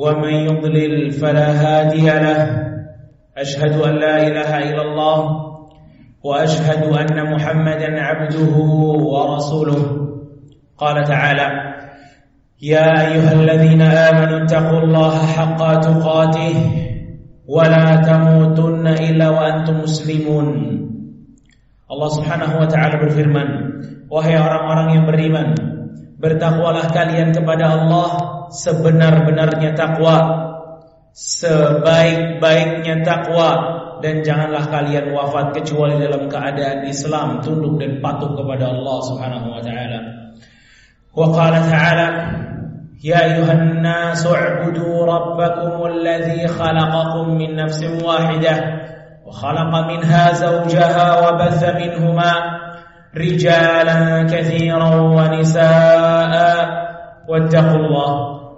ومن يضلل فلا هادي له. أشهد أن لا إله إلا الله وأشهد أن محمدا عبده ورسوله. قال تعالى يا أيها الذين آمنوا اتقوا الله حق تقاته ولا تموتن إلا وأنتم مسلمون. Allah subhanahu wa ta'ala berfirman Wahai orang-orang yang beriman Bertakwalah kalian kepada Allah Sebenar-benarnya takwa Sebaik-baiknya takwa Dan janganlah kalian wafat Kecuali dalam keadaan Islam Tunduk dan patuh kepada Allah subhanahu wa ta'ala Wa qala ta'ala يا أيها الناس اعبدوا ربكم الذي خلقكم من نفس واحدة وخلق منها زوجها وبث منهما رجالا كثيرا ونساء واتقوا الله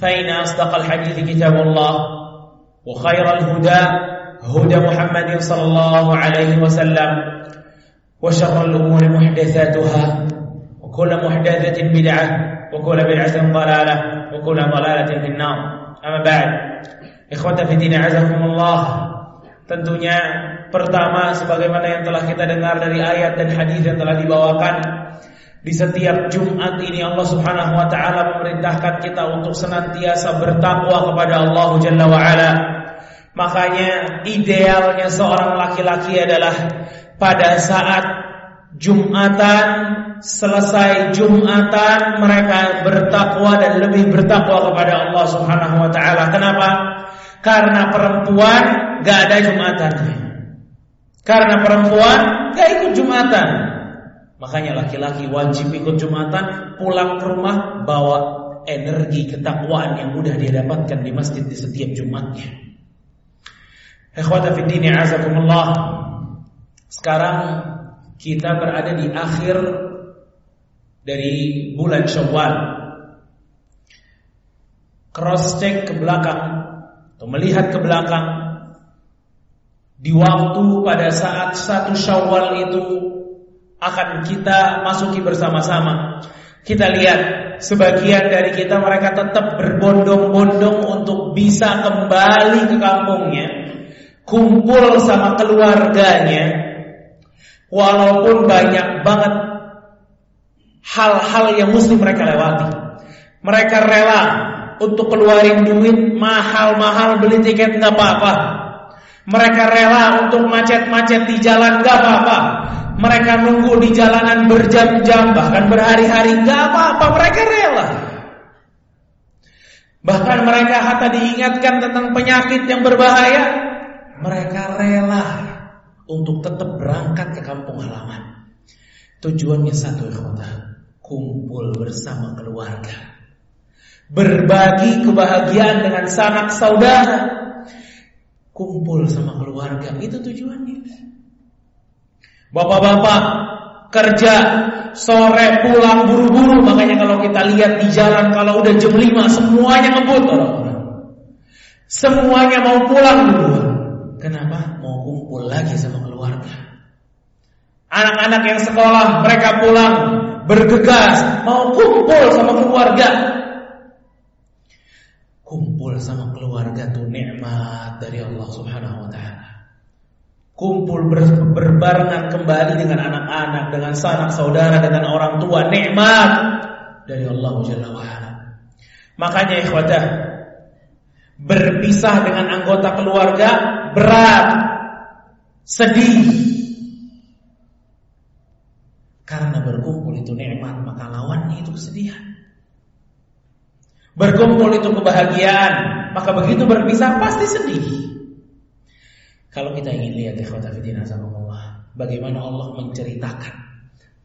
فإن أصدق الحديث كتاب الله وخير الهدى هدى محمد صلى الله عليه وسلم وشر الأمور محدثاتها وكل محدثة بدعة وكل بدعة ضلالة وكل ضلالة في النار. أما بعد إخوة في الدين عزكم الله tentunya pertama sebagaimana yang telah kita dengar dari ayat dan hadis yang telah dibawakan di setiap Jumat ini Allah Subhanahu wa taala memerintahkan kita untuk senantiasa bertakwa kepada Allah Jalla wa ala. Makanya idealnya seorang laki-laki adalah pada saat Jumatan selesai Jumatan mereka bertakwa dan lebih bertakwa kepada Allah Subhanahu wa taala. Kenapa? Karena perempuan gak ada Jumatan. Karena perempuan gak ikut Jumatan. Makanya laki-laki wajib ikut Jumatan, pulang ke rumah bawa energi ketakwaan yang mudah dia dapatkan di masjid di setiap Jumatnya. Ikhwata azakumullah. Sekarang kita berada di akhir dari bulan Syawal. Cross check ke belakang atau melihat ke belakang di waktu pada saat satu Syawal itu akan kita masuki bersama-sama. Kita lihat sebagian dari kita mereka tetap berbondong-bondong untuk bisa kembali ke kampungnya, kumpul sama keluarganya, Walaupun banyak banget hal-hal yang mesti mereka lewati. Mereka rela untuk keluarin duit mahal-mahal beli tiket nggak apa-apa. Mereka rela untuk macet-macet di jalan nggak apa-apa. Mereka nunggu di jalanan berjam-jam bahkan berhari-hari nggak apa-apa. Mereka rela. Bahkan mereka hatta diingatkan tentang penyakit yang berbahaya. Mereka rela untuk tetap berangkat ke kampung halaman. Tujuannya satu ikhwata, kumpul bersama keluarga. Berbagi kebahagiaan dengan sanak saudara. Kumpul sama keluarga, itu tujuannya. Bapak-bapak kerja sore pulang buru-buru, makanya kalau kita lihat di jalan kalau udah jam 5 semuanya ngebut orang-orang. Semuanya mau pulang duluan. Kenapa? Mau kumpul lagi sama keluarga. Anak-anak yang sekolah, mereka pulang bergegas, mau kumpul sama keluarga. Kumpul sama keluarga tuh nikmat dari Allah Subhanahu wa taala. Kumpul ber, berbarengan kembali dengan anak-anak, dengan sanak saudara, dengan orang tua, nikmat dari Allah Jalla wa ala. Makanya ikhwatah, Berpisah dengan anggota keluarga berat, sedih. Karena berkumpul itu nikmat, maka lawannya itu kesedihan. Berkumpul itu kebahagiaan, maka begitu berpisah pasti sedih. Kalau kita ingin lihat ikhwata fillah bagaimana Allah menceritakan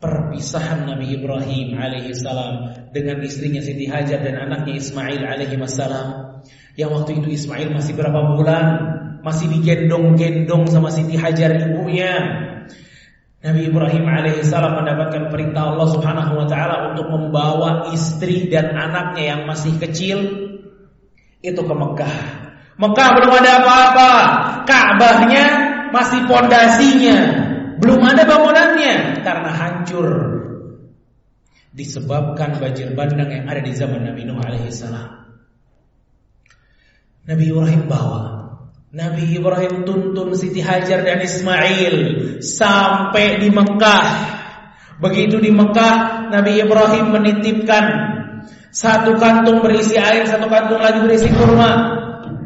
perpisahan Nabi Ibrahim alaihi salam dengan istrinya Siti Hajar dan anaknya Ismail alaihi salam. Yang waktu itu Ismail masih berapa bulan, masih digendong-gendong sama Siti Hajar ibunya. Nabi Ibrahim alaihi salam mendapatkan perintah Allah Subhanahu wa taala untuk membawa istri dan anaknya yang masih kecil itu ke Mekah. Mekah belum ada apa-apa. Ka'bahnya masih pondasinya. Belum ada bangunannya karena hancur disebabkan banjir bandang yang ada di zaman Nabi Nuh alaihi salam. Nabi Ibrahim bawa Nabi Ibrahim tuntun Siti Hajar dan Ismail sampai di Mekah. Begitu di Mekah, Nabi Ibrahim menitipkan satu kantung berisi air, satu kantung lagi berisi kurma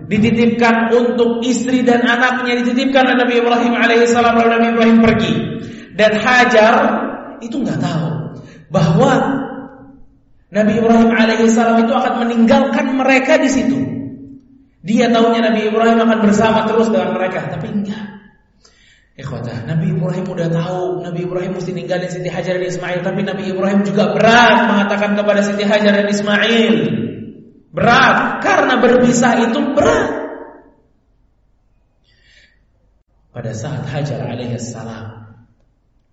dititipkan untuk istri dan anaknya dititipkan Nabi Ibrahim alaihissalam lalu Nabi Ibrahim pergi dan Hajar itu nggak tahu bahwa Nabi Ibrahim alaihissalam itu akan meninggalkan mereka di situ. Dia tahunya Nabi Ibrahim akan bersama terus dengan mereka, tapi enggak. Ikhwatah, Nabi Ibrahim udah tahu Nabi Ibrahim mesti ninggalin Siti Hajar dan Ismail, tapi Nabi Ibrahim juga berat mengatakan kepada Siti Hajar dan Ismail, Berat karena berpisah itu berat. Pada saat Hajar alaihissalam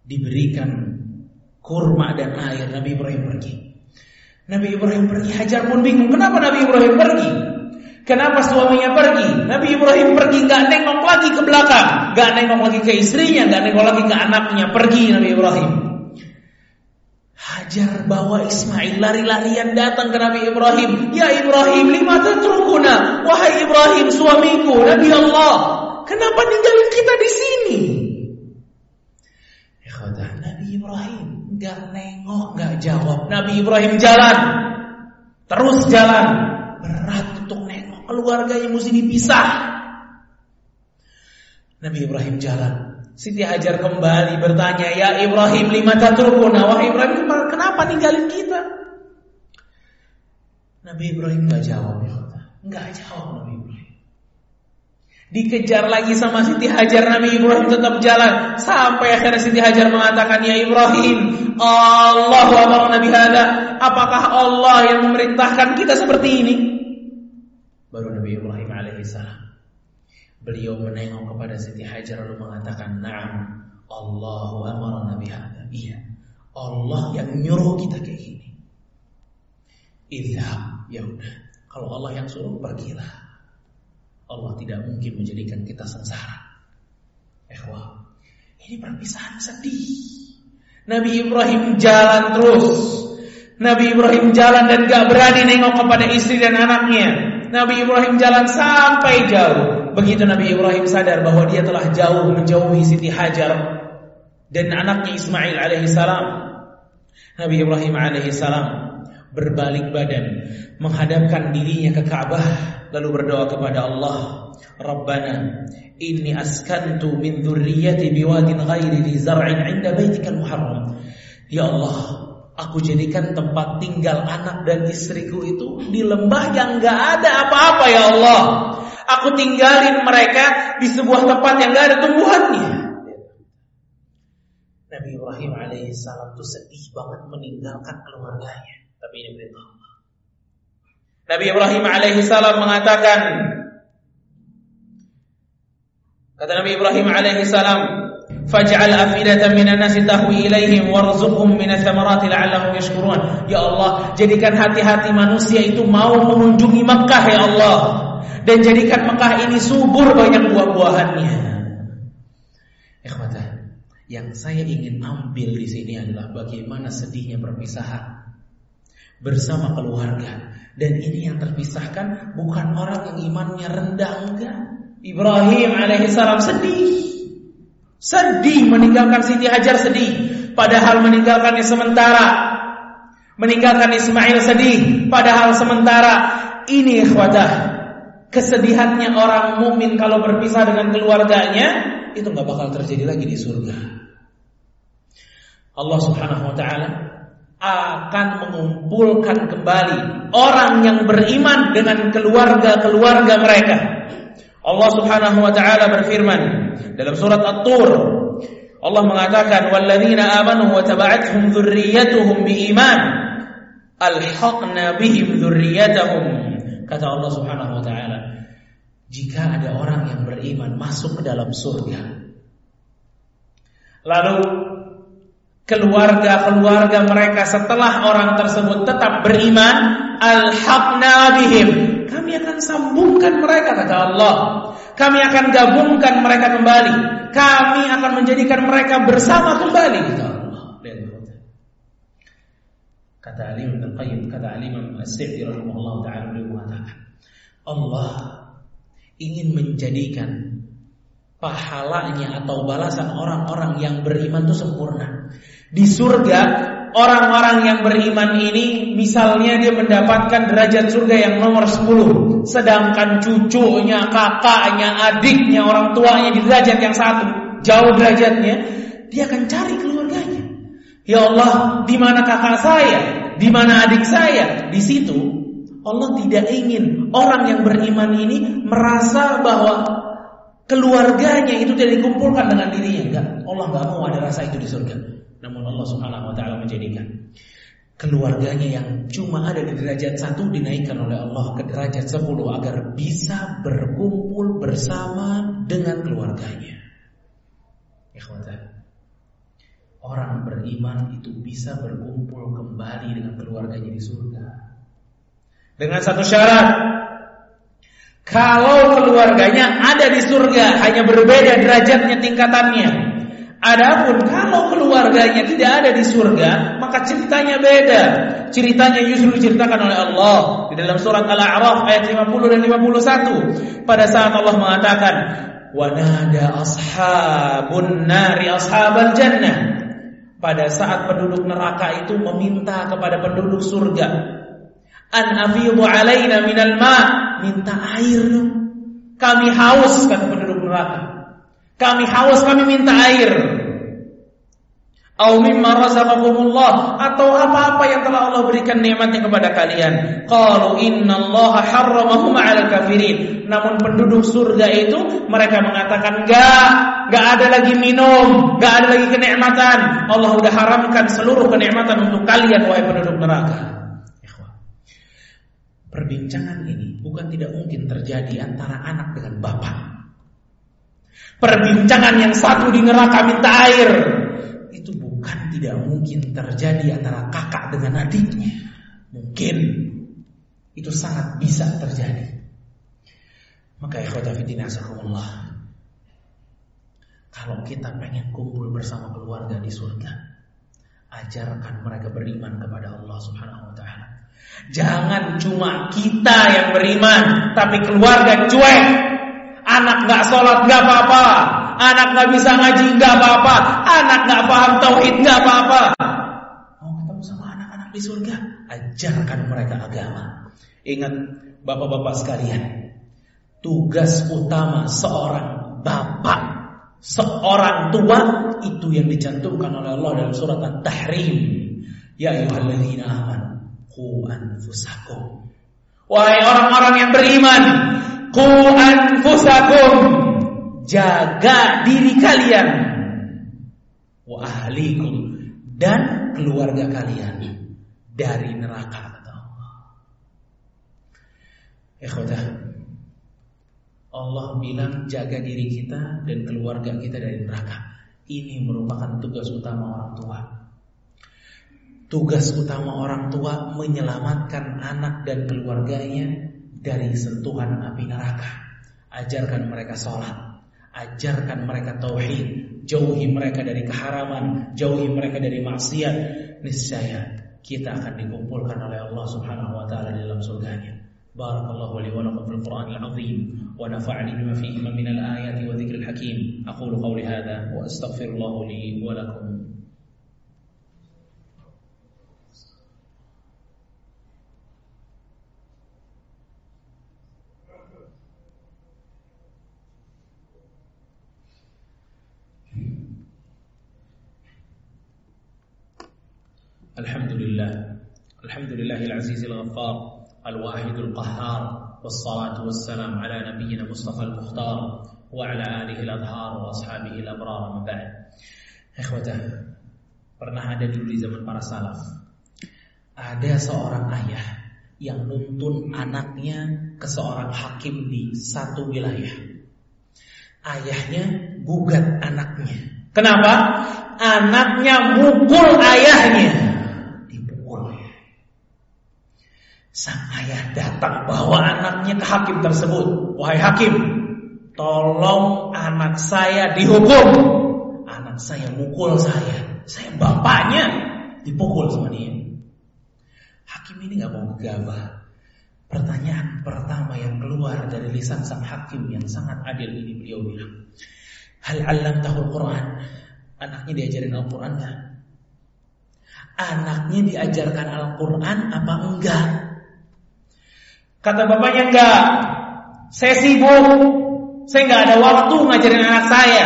diberikan kurma dan air, Nabi Ibrahim pergi. Nabi Ibrahim pergi, Hajar pun bingung, kenapa Nabi Ibrahim pergi? Kenapa suaminya pergi? Nabi Ibrahim pergi nggak nengok lagi ke belakang, nggak nengok lagi ke istrinya, nggak nengok lagi ke anaknya, pergi Nabi Ibrahim. Hajar bawa Ismail lari-larian datang ke Nabi Ibrahim. Ya Ibrahim, lima tatrukuna. Wahai Ibrahim, suamiku, Nabi Allah. Kenapa ninggalin kita di sini? Ikhwata, Nabi Ibrahim nggak nengok, nggak jawab. Nabi Ibrahim jalan, terus jalan. Berat untuk nengok keluarga yang mesti dipisah. Nabi Ibrahim jalan, Siti Hajar kembali bertanya, "Ya Ibrahim, lima tatrukuna?" Wahai Ibrahim, kenapa ninggalin kita? Nabi Ibrahim nggak jawab ya. Nggak jawab Nabi Ibrahim. Dikejar lagi sama Siti Hajar, Nabi Ibrahim tetap jalan sampai akhirnya Siti Hajar mengatakan, "Ya Ibrahim, Allah wa Nabi hada. Apakah Allah yang memerintahkan kita seperti ini?" Baru Nabi Ibrahim alaihissalam Beliau menengok kepada Siti Hajar lalu mengatakan, "Na'am, Allahu amarna bihadza." Iya. Allah yang nyuruh kita kayak gini. Idhab, ya udah. Kalau Allah yang suruh pergilah. Allah tidak mungkin menjadikan kita sengsara. Ehwa, ini perpisahan sedih. Nabi Ibrahim jalan terus. Nabi Ibrahim jalan dan gak berani nengok kepada istri dan anaknya. Nabi Ibrahim jalan sampai jauh. Begitu Nabi Ibrahim sadar bahwa dia telah jauh menjauhi Siti Hajar dan anaknya Ismail alaihissalam. Nabi Ibrahim alaihissalam berbalik badan menghadapkan dirinya ke Ka'bah lalu berdoa kepada Allah Rabbana inni askantu min dzurriyyati biwadin ghairi di zar'in 'inda baitikal muharram ya Allah aku jadikan tempat tinggal anak dan istriku itu di lembah yang enggak ada apa-apa ya Allah Aku tinggalin mereka di sebuah tempat yang gak ada tumbuhannya. Nabi Ibrahim alaihissalam itu sedih banget meninggalkan keluarganya. Tapi ini perintah Allah. Nabi Ibrahim alaihissalam mengatakan, kata Nabi Ibrahim alaihissalam, Faj'al afidatan minan nasi tahwi ilaihim warzuqhum minas thamarati la'allahum yashkurun. Ya Allah, jadikan hati-hati manusia itu mau mengunjungi Makkah ya Allah dan jadikan Mekah ini subur banyak buah-buahannya. Ikhwata, yang saya ingin ambil di sini adalah bagaimana sedihnya perpisahan bersama keluarga. Dan ini yang terpisahkan bukan orang yang imannya rendah enggak. Ibrahim alaihissalam sedih. Sedih meninggalkan Siti Hajar sedih. Padahal meninggalkannya sementara. Meninggalkan Ismail sedih. Padahal sementara. Ini ikhwatah kesedihannya orang mukmin kalau berpisah dengan keluarganya itu nggak bakal terjadi lagi di surga. Allah Subhanahu wa taala akan mengumpulkan kembali orang yang beriman dengan keluarga-keluarga mereka. Allah Subhanahu wa taala berfirman dalam surat At-Tur Allah mengatakan walladzina amanu wa taba'atuhum dzurriyyatuhum biiman alhaqna bihim dzurriyyatahum kata Allah Subhanahu wa taala jika ada orang yang beriman masuk ke dalam surga lalu keluarga-keluarga mereka setelah orang tersebut tetap beriman alhaqna bihim. Kami akan sambungkan mereka kata Allah. Kami akan gabungkan mereka kembali. Kami akan menjadikan mereka bersama kembali kata Allah. Kata Alim Ibn Qayyim, kata Alim As-Sa'di rahimahullah taala beliau mengatakan, Allah ingin menjadikan pahalanya atau balasan orang-orang yang beriman itu sempurna. Di surga orang-orang yang beriman ini misalnya dia mendapatkan derajat surga yang nomor 10 sedangkan cucunya, kakaknya, adiknya, orang tuanya di derajat yang satu jauh derajatnya dia akan cari keluarganya. Ya Allah di mana kakak saya? Di mana adik saya? Di situ Allah tidak ingin orang yang beriman ini merasa bahwa keluarganya itu tidak dikumpulkan dengan dirinya enggak Allah nggak mau ada rasa itu di surga namun Allah Subhanahu wa taala menjadikan keluarganya yang cuma ada di derajat satu dinaikkan oleh Allah ke derajat sepuluh agar bisa berkumpul bersama dengan keluarganya. Ikhwatan, orang beriman itu bisa berkumpul kembali dengan keluarganya di surga. Dengan satu syarat, kalau keluarganya ada di surga hanya berbeda derajatnya tingkatannya. Adapun kalau keluarganya tidak ada di surga, maka ceritanya beda. Ceritanya justru diceritakan oleh Allah di dalam surat Al-A'raf ayat 50 dan 51. Pada saat Allah mengatakan, "Wa nada ashabun nari ashabal jannah." Pada saat penduduk neraka itu meminta kepada penduduk surga, "An afidhu alaina minal ma'." Minta air Kami haus kata penduduk neraka. Kami haus, kami minta air. Atau apa-apa yang telah Allah berikan nikmatnya kepada kalian. Qalu kafirin. Namun penduduk surga itu mereka mengatakan enggak, enggak ada lagi minum, enggak ada lagi kenikmatan. Allah sudah haramkan seluruh kenikmatan untuk kalian wahai penduduk neraka. Perbincangan ini bukan tidak mungkin terjadi antara anak dengan bapak. Perbincangan yang satu di neraka minta air itu bukan tidak mungkin terjadi antara kakak dengan adiknya. Mungkin itu sangat bisa terjadi. Maka ikhwata fiddin asakumullah. Kalau kita pengen kumpul bersama keluarga di surga, ajarkan mereka beriman kepada Allah Subhanahu wa taala. Jangan cuma kita yang beriman, tapi keluarga cuek. Anak nggak sholat nggak apa-apa, anak nggak bisa ngaji nggak apa-apa, anak nggak paham tauhid nggak apa-apa. Mau ketemu sama anak-anak di surga, ajarkan mereka agama. Ingat bapak-bapak sekalian, tugas utama seorang bapak, seorang tua itu yang dicantumkan oleh Allah dalam surat At-Tahrim. Ya ayyuhalladzina amanu qu anfusakum. Wahai orang-orang yang beriman, qu anfusakum jaga diri kalian wa ahlikum dan keluarga kalian dari neraka kata Allah. Ikhwatah Allah bilang jaga diri kita dan keluarga kita dari neraka. Ini merupakan tugas utama orang tua. Tugas utama orang tua menyelamatkan anak dan keluarganya dari sentuhan api neraka. Ajarkan mereka sholat, ajarkan mereka tauhid, jauhi mereka dari keharaman, jauhi mereka dari maksiat. Niscaya kita akan dikumpulkan oleh Allah Subhanahu wa taala dalam surganya. Barakallahu li wa lakum fil Qur'anil azim wa nafa'ani bima fihi min al-ayati wa dzikril hakim. Aqulu qawli hadha wa astaghfirullah li wa lakum. Alhamdulillahil azizil ghaffar. Al-wahidul qahhar. Wassalatu wassalam ala nabiyyina Mustafa al-Mukhtar. Wa ala alihi al-adhar wa ashabihi al-abrar. Ma ba'd. Ikhwatah, pernah ada dulu di zaman para salaf. Ada seorang ayah yang nuntun anaknya ke seorang hakim di satu wilayah. Ayahnya gugat anaknya. Kenapa? Anaknya mukul ayahnya. Dipukul. Sang ayah datang bawa anaknya ke hakim tersebut. Wahai hakim, tolong anak saya dihukum. Anak saya mukul saya. Saya bapaknya dipukul sama dia. Hakim ini nggak mau gegabah. Pertanyaan pertama yang keluar dari lisan sang hakim yang sangat adil ini beliau bilang, Hal alam tahul Quran. Anaknya diajarin Al-Quran nggak? Anaknya diajarkan Al-Quran apa enggak? Kata bapaknya enggak. Saya sibuk. Saya nggak ada waktu ngajarin anak saya.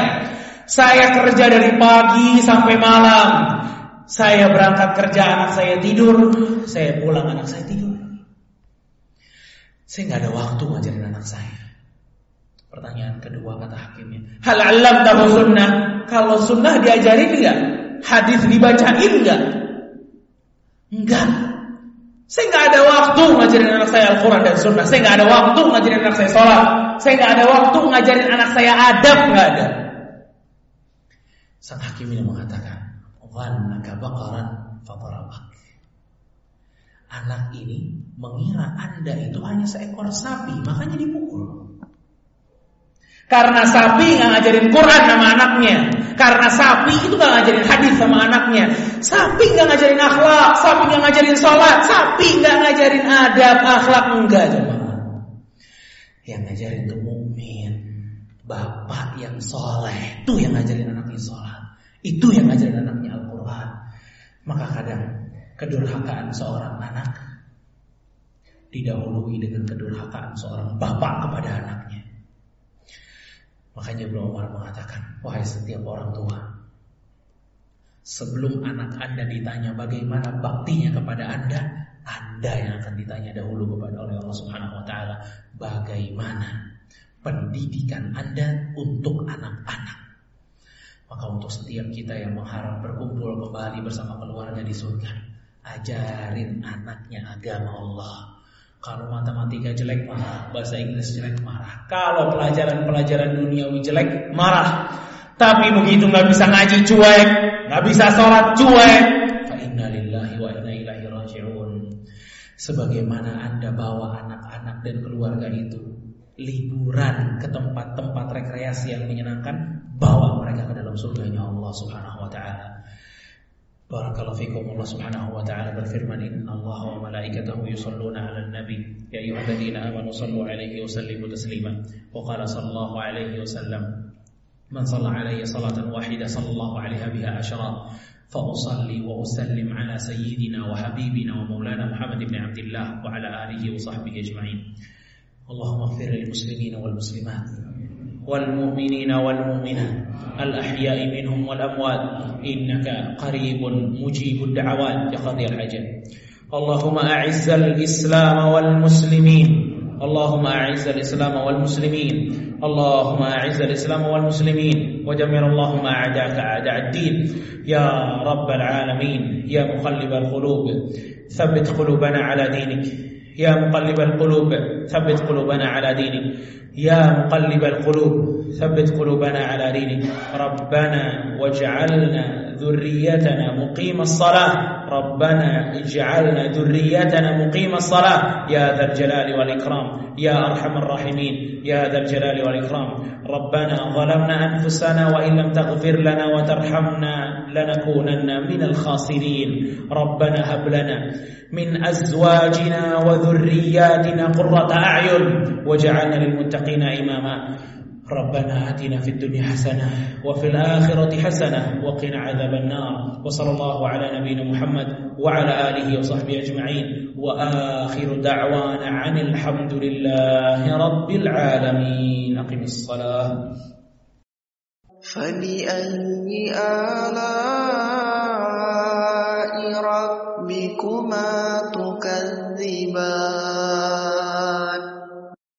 Saya kerja dari pagi sampai malam. Saya berangkat kerja, anak saya tidur. Saya pulang, anak saya tidur. Saya nggak ada waktu ngajarin anak saya. Pertanyaan kedua kata hakimnya, hal alam tahu sunnah? Kalau sunnah diajarin enggak? Hadis dibacain enggak? Enggak. Saya nggak ada waktu ngajarin anak saya Al-Quran dan Sunnah. Saya nggak ada waktu ngajarin anak saya sholat. Saya nggak ada waktu ngajarin anak saya adab nggak ada. Sang hakim ini mengatakan, "Wannaka baqaran fadarabak." Anak ini mengira Anda itu hanya seekor sapi, makanya dipukul. Karena sapi nggak ngajarin Quran sama anaknya. Karena sapi itu nggak ngajarin hadis sama anaknya. Sapi nggak ngajarin akhlak, sapi nggak ngajarin sholat, sapi nggak ngajarin adab, akhlak enggak jemaah. Yang ngajarin itu mukmin, bapak yang soleh, itu yang ngajarin anaknya sholat, itu yang ngajarin anaknya Al-Quran. Maka kadang kedurhakaan seorang anak didahului dengan kedurhakaan seorang bapak kepada anaknya. Makanya Ibnu Umar mengatakan, wahai setiap orang tua, sebelum anak Anda ditanya bagaimana baktinya kepada Anda, Anda yang akan ditanya dahulu kepada oleh Allah Subhanahu wa taala, bagaimana pendidikan Anda untuk anak-anak. Maka untuk setiap kita yang mengharap berkumpul kembali bersama keluarga di surga, ajarin anaknya agama Allah kalau matematika jelek marah, bahasa Inggris jelek marah. Kalau pelajaran-pelajaran duniawi jelek marah. Tapi begitu nggak bisa ngaji cuek, nggak bisa sholat cuek. Fa lillahi wa inna ilaihi raji'un. Sebagaimana Anda bawa anak-anak dan keluarga itu liburan ke tempat-tempat rekreasi yang menyenangkan, bawa mereka ke dalam surganya Allah Subhanahu wa taala. Barakallahu fikum. Allah Subhanahu wa taala berfirman inna Allah wa malaikatahu yusalluna 'alan nabi ya ayyuhalladzina amanu sallu 'alaihi wa sallimu taslima. Wa qala sallallahu 'alaihi wa sallam man shalla 'alayya salatan wahidah sallallahu 'alaiha biha asyara fa usalli wa usallim 'ala sayyidina wa habibina wa maulana Muhammad ibn Abdullah wa 'ala alihi wa والمؤمنين والمؤمنات الأحياء منهم والأموات إنك قريب مجيب الدعوات يقضي الحاجات اللهم أعز الإسلام والمسلمين. اللهم أعز الإسلام والمسلمين. اللهم أعز الإسلام والمسلمين. ودمر اللهم أعداءك أعداء الدين. يا رب العالمين يا مقلب القلوب ثبت قلوبنا على دينك. يا مقلب القلوب ثبت قلوبنا على دينك. يا مقلب القلوب ثبت قلوبنا على دينك. ربنا واجعلنا ذريتنا مقيم الصلاة. ربنا اجعلنا ذريتنا مقيم الصلاة. يا ذا الجلال والإكرام. يا أرحم الراحمين. يا ذا الجلال والإكرام. ربنا ظلمنا أنفسنا وإن لم تغفر لنا وترحمنا لنكونن من الخاسرين. ربنا هب لنا من أزواجنا وذرياتنا قرة أعين. وجعلنا للمتقين إماما. ربنا آتنا في الدنيا حسنة وفي الآخرة حسنة وقنا عذاب النار وصلى الله على نبينا محمد وعلى آله وصحبه أجمعين وآخر دعوانا عن الحمد لله رب العالمين. أقم الصلاة. فبأي آلاء رب تكذبان؟